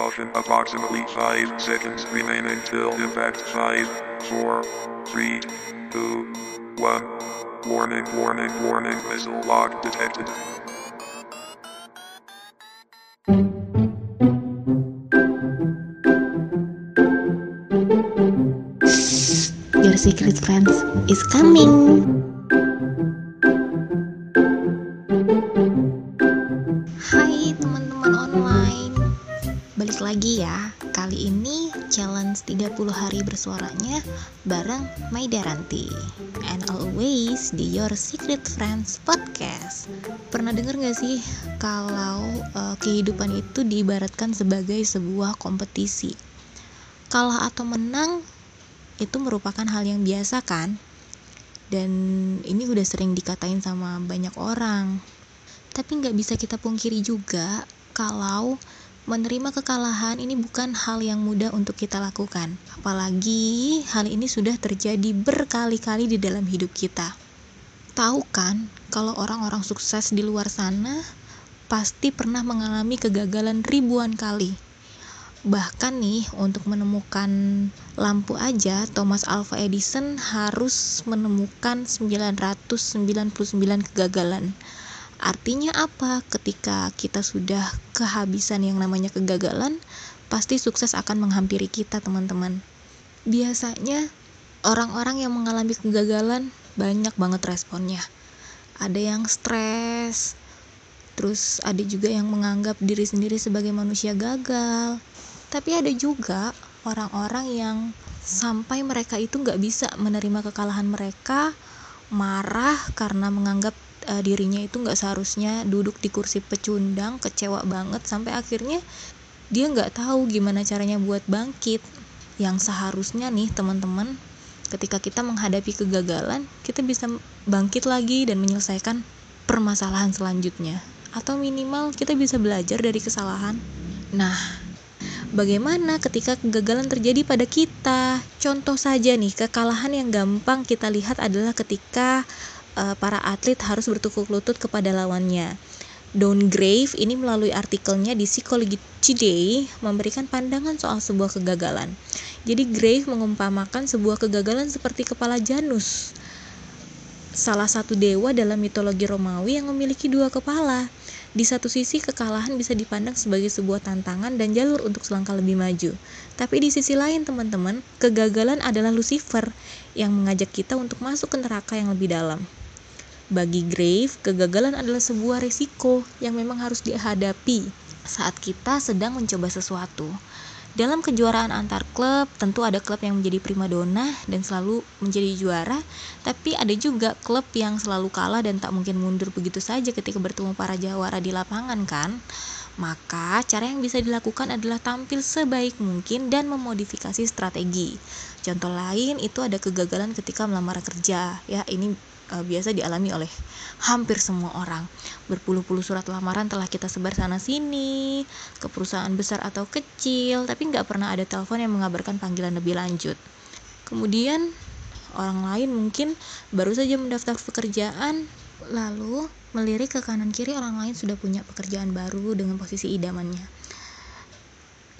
Caution approximately 5 seconds remain until impact 5, 4, 3, 2, 1. Warning, warning, warning, missile lock detected. Your secret friends is coming. Kali ini challenge 30 hari bersuaranya Bareng Maidaranti And always di Your Secret Friends Podcast. Pernah denger gak sih Kalau uh, kehidupan itu diibaratkan sebagai sebuah kompetisi? Kalah atau menang itu merupakan hal yang biasa kan? Dan ini udah sering dikatain sama banyak orang. Tapi nggak bisa kita pungkiri juga kalau menerima kekalahan ini bukan hal yang mudah untuk kita lakukan. Apalagi hal ini sudah terjadi berkali-kali di dalam hidup kita. Tahu kan kalau orang-orang sukses di luar sana pasti pernah mengalami kegagalan ribuan kali. Bahkan nih, untuk menemukan lampu aja, Thomas Alva Edison harus menemukan 999 kegagalan. Artinya apa? Ketika kita sudah kehabisan yang namanya kegagalan, pasti sukses akan menghampiri kita, teman-teman. Biasanya orang-orang yang mengalami kegagalan banyak banget responnya. Ada yang stres, terus ada juga yang menganggap diri sendiri sebagai manusia gagal, tapi ada juga orang-orang yang sampai mereka itu nggak bisa menerima kekalahan mereka marah karena menganggap uh, dirinya itu nggak seharusnya duduk di kursi pecundang kecewa banget sampai akhirnya dia nggak tahu gimana caranya buat bangkit. Yang seharusnya nih teman-teman ketika kita menghadapi kegagalan kita bisa bangkit lagi dan menyelesaikan permasalahan selanjutnya. Atau minimal kita bisa belajar dari kesalahan. Nah Bagaimana ketika kegagalan terjadi pada kita? Contoh saja nih, kekalahan yang gampang kita lihat adalah ketika uh, para atlet harus bertukuk lutut kepada lawannya. Don Grave ini melalui artikelnya di Psychology Today memberikan pandangan soal sebuah kegagalan. Jadi Grave mengumpamakan sebuah kegagalan seperti kepala Janus, salah satu dewa dalam mitologi Romawi yang memiliki dua kepala. Di satu sisi, kekalahan bisa dipandang sebagai sebuah tantangan dan jalur untuk selangkah lebih maju. Tapi di sisi lain, teman-teman, kegagalan adalah Lucifer yang mengajak kita untuk masuk ke neraka yang lebih dalam. Bagi Grave, kegagalan adalah sebuah risiko yang memang harus dihadapi saat kita sedang mencoba sesuatu. Dalam kejuaraan antar klub, tentu ada klub yang menjadi primadona dan selalu menjadi juara, tapi ada juga klub yang selalu kalah dan tak mungkin mundur begitu saja ketika bertemu para jawara di lapangan kan? Maka, cara yang bisa dilakukan adalah tampil sebaik mungkin dan memodifikasi strategi. Contoh lain itu ada kegagalan ketika melamar kerja. Ya, ini uh, biasa dialami oleh hampir semua orang. Berpuluh-puluh surat lamaran telah kita sebar sana sini, ke perusahaan besar atau kecil, tapi nggak pernah ada telepon yang mengabarkan panggilan lebih lanjut. Kemudian orang lain mungkin baru saja mendaftar pekerjaan, lalu melirik ke kanan kiri orang lain sudah punya pekerjaan baru dengan posisi idamannya.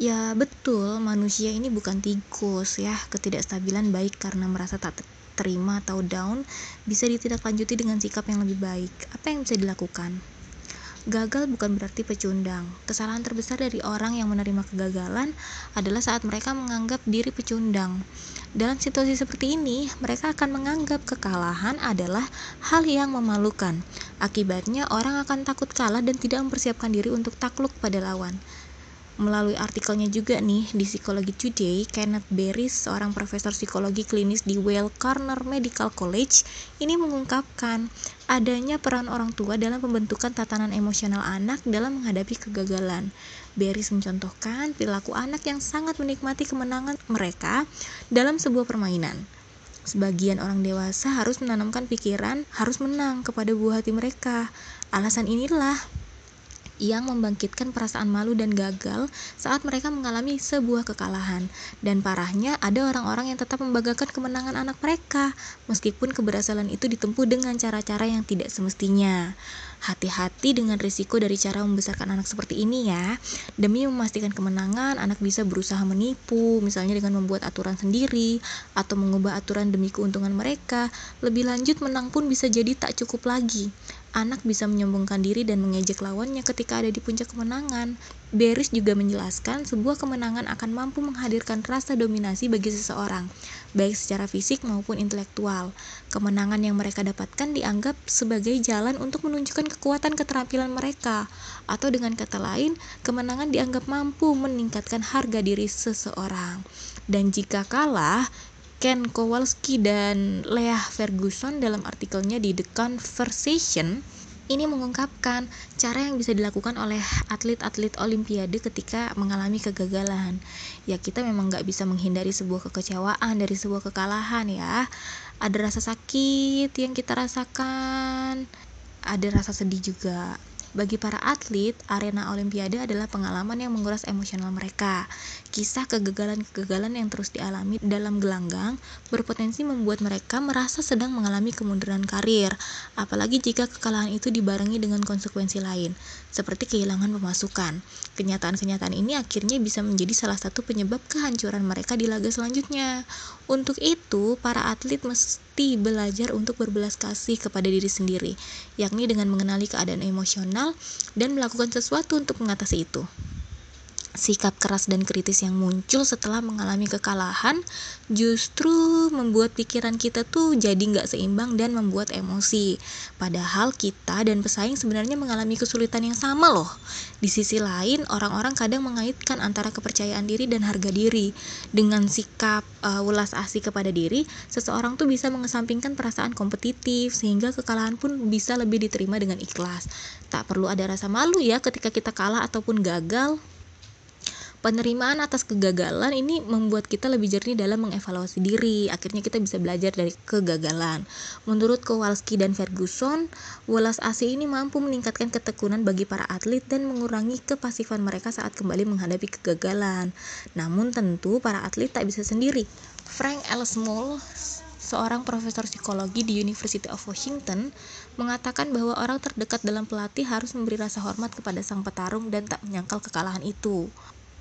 Ya betul, manusia ini bukan tikus ya, ketidakstabilan baik karena merasa tak terima atau down bisa ditindaklanjuti dengan sikap yang lebih baik. Apa yang bisa dilakukan? Gagal bukan berarti pecundang. Kesalahan terbesar dari orang yang menerima kegagalan adalah saat mereka menganggap diri pecundang. Dalam situasi seperti ini, mereka akan menganggap kekalahan adalah hal yang memalukan. Akibatnya, orang akan takut kalah dan tidak mempersiapkan diri untuk takluk pada lawan melalui artikelnya juga nih di Psikologi Today, Kenneth Berry, seorang profesor psikologi klinis di Weill Corner Medical College, ini mengungkapkan adanya peran orang tua dalam pembentukan tatanan emosional anak dalam menghadapi kegagalan. Berry mencontohkan perilaku anak yang sangat menikmati kemenangan mereka dalam sebuah permainan. Sebagian orang dewasa harus menanamkan pikiran harus menang kepada buah hati mereka. Alasan inilah yang membangkitkan perasaan malu dan gagal saat mereka mengalami sebuah kekalahan. Dan parahnya, ada orang-orang yang tetap membanggakan kemenangan anak mereka, meskipun keberhasilan itu ditempuh dengan cara-cara yang tidak semestinya. Hati-hati dengan risiko dari cara membesarkan anak seperti ini ya. Demi memastikan kemenangan, anak bisa berusaha menipu, misalnya dengan membuat aturan sendiri atau mengubah aturan demi keuntungan mereka. Lebih lanjut, menang pun bisa jadi tak cukup lagi anak bisa menyombongkan diri dan mengejek lawannya ketika ada di puncak kemenangan. Beris juga menjelaskan sebuah kemenangan akan mampu menghadirkan rasa dominasi bagi seseorang, baik secara fisik maupun intelektual. Kemenangan yang mereka dapatkan dianggap sebagai jalan untuk menunjukkan kekuatan keterampilan mereka, atau dengan kata lain, kemenangan dianggap mampu meningkatkan harga diri seseorang. Dan jika kalah, Ken Kowalski dan Leah Ferguson dalam artikelnya di The Conversation ini mengungkapkan cara yang bisa dilakukan oleh atlet-atlet olimpiade ketika mengalami kegagalan. Ya kita memang nggak bisa menghindari sebuah kekecewaan dari sebuah kekalahan ya. Ada rasa sakit yang kita rasakan, ada rasa sedih juga. Bagi para atlet, arena olimpiade adalah pengalaman yang menguras emosional mereka. Kisah kegagalan-kegagalan yang terus dialami dalam gelanggang berpotensi membuat mereka merasa sedang mengalami kemunduran karir, apalagi jika kekalahan itu dibarengi dengan konsekuensi lain, seperti kehilangan pemasukan. Kenyataan-kenyataan ini akhirnya bisa menjadi salah satu penyebab kehancuran mereka di laga selanjutnya. Untuk itu, para atlet mesti belajar untuk berbelas kasih kepada diri sendiri, yakni dengan mengenali keadaan emosional dan melakukan sesuatu untuk mengatasi itu sikap keras dan kritis yang muncul setelah mengalami kekalahan justru membuat pikiran kita tuh jadi nggak seimbang dan membuat emosi. Padahal kita dan pesaing sebenarnya mengalami kesulitan yang sama loh. Di sisi lain, orang-orang kadang mengaitkan antara kepercayaan diri dan harga diri. Dengan sikap uh, ulas asih kepada diri, seseorang tuh bisa mengesampingkan perasaan kompetitif sehingga kekalahan pun bisa lebih diterima dengan ikhlas. Tak perlu ada rasa malu ya ketika kita kalah ataupun gagal penerimaan atas kegagalan ini membuat kita lebih jernih dalam mengevaluasi diri. Akhirnya kita bisa belajar dari kegagalan. Menurut Kowalski dan Ferguson, welas asih ini mampu meningkatkan ketekunan bagi para atlet dan mengurangi kepasifan mereka saat kembali menghadapi kegagalan. Namun tentu para atlet tak bisa sendiri. Frank L. Small seorang profesor psikologi di University of Washington, mengatakan bahwa orang terdekat dalam pelatih harus memberi rasa hormat kepada sang petarung dan tak menyangkal kekalahan itu.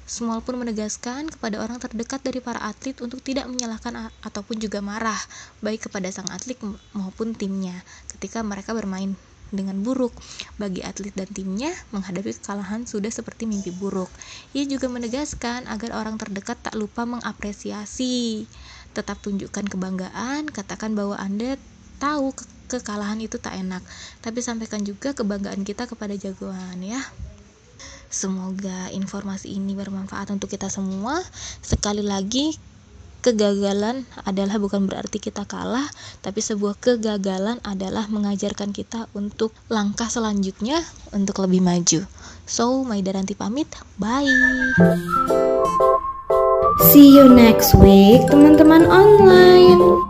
Small pun menegaskan kepada orang terdekat dari para atlet untuk tidak menyalahkan ataupun juga marah, baik kepada sang atlet maupun timnya, ketika mereka bermain dengan buruk. Bagi atlet dan timnya, menghadapi kekalahan sudah seperti mimpi buruk. Ia juga menegaskan agar orang terdekat tak lupa mengapresiasi. Tetap tunjukkan kebanggaan, katakan bahwa Anda tahu ke kekalahan itu tak enak, tapi sampaikan juga kebanggaan kita kepada jagoan ya. Semoga informasi ini bermanfaat untuk kita semua. Sekali lagi, kegagalan adalah bukan berarti kita kalah, tapi sebuah kegagalan adalah mengajarkan kita untuk langkah selanjutnya untuk lebih maju. So, Maidaranti pamit. Bye. See you next week, teman-teman online.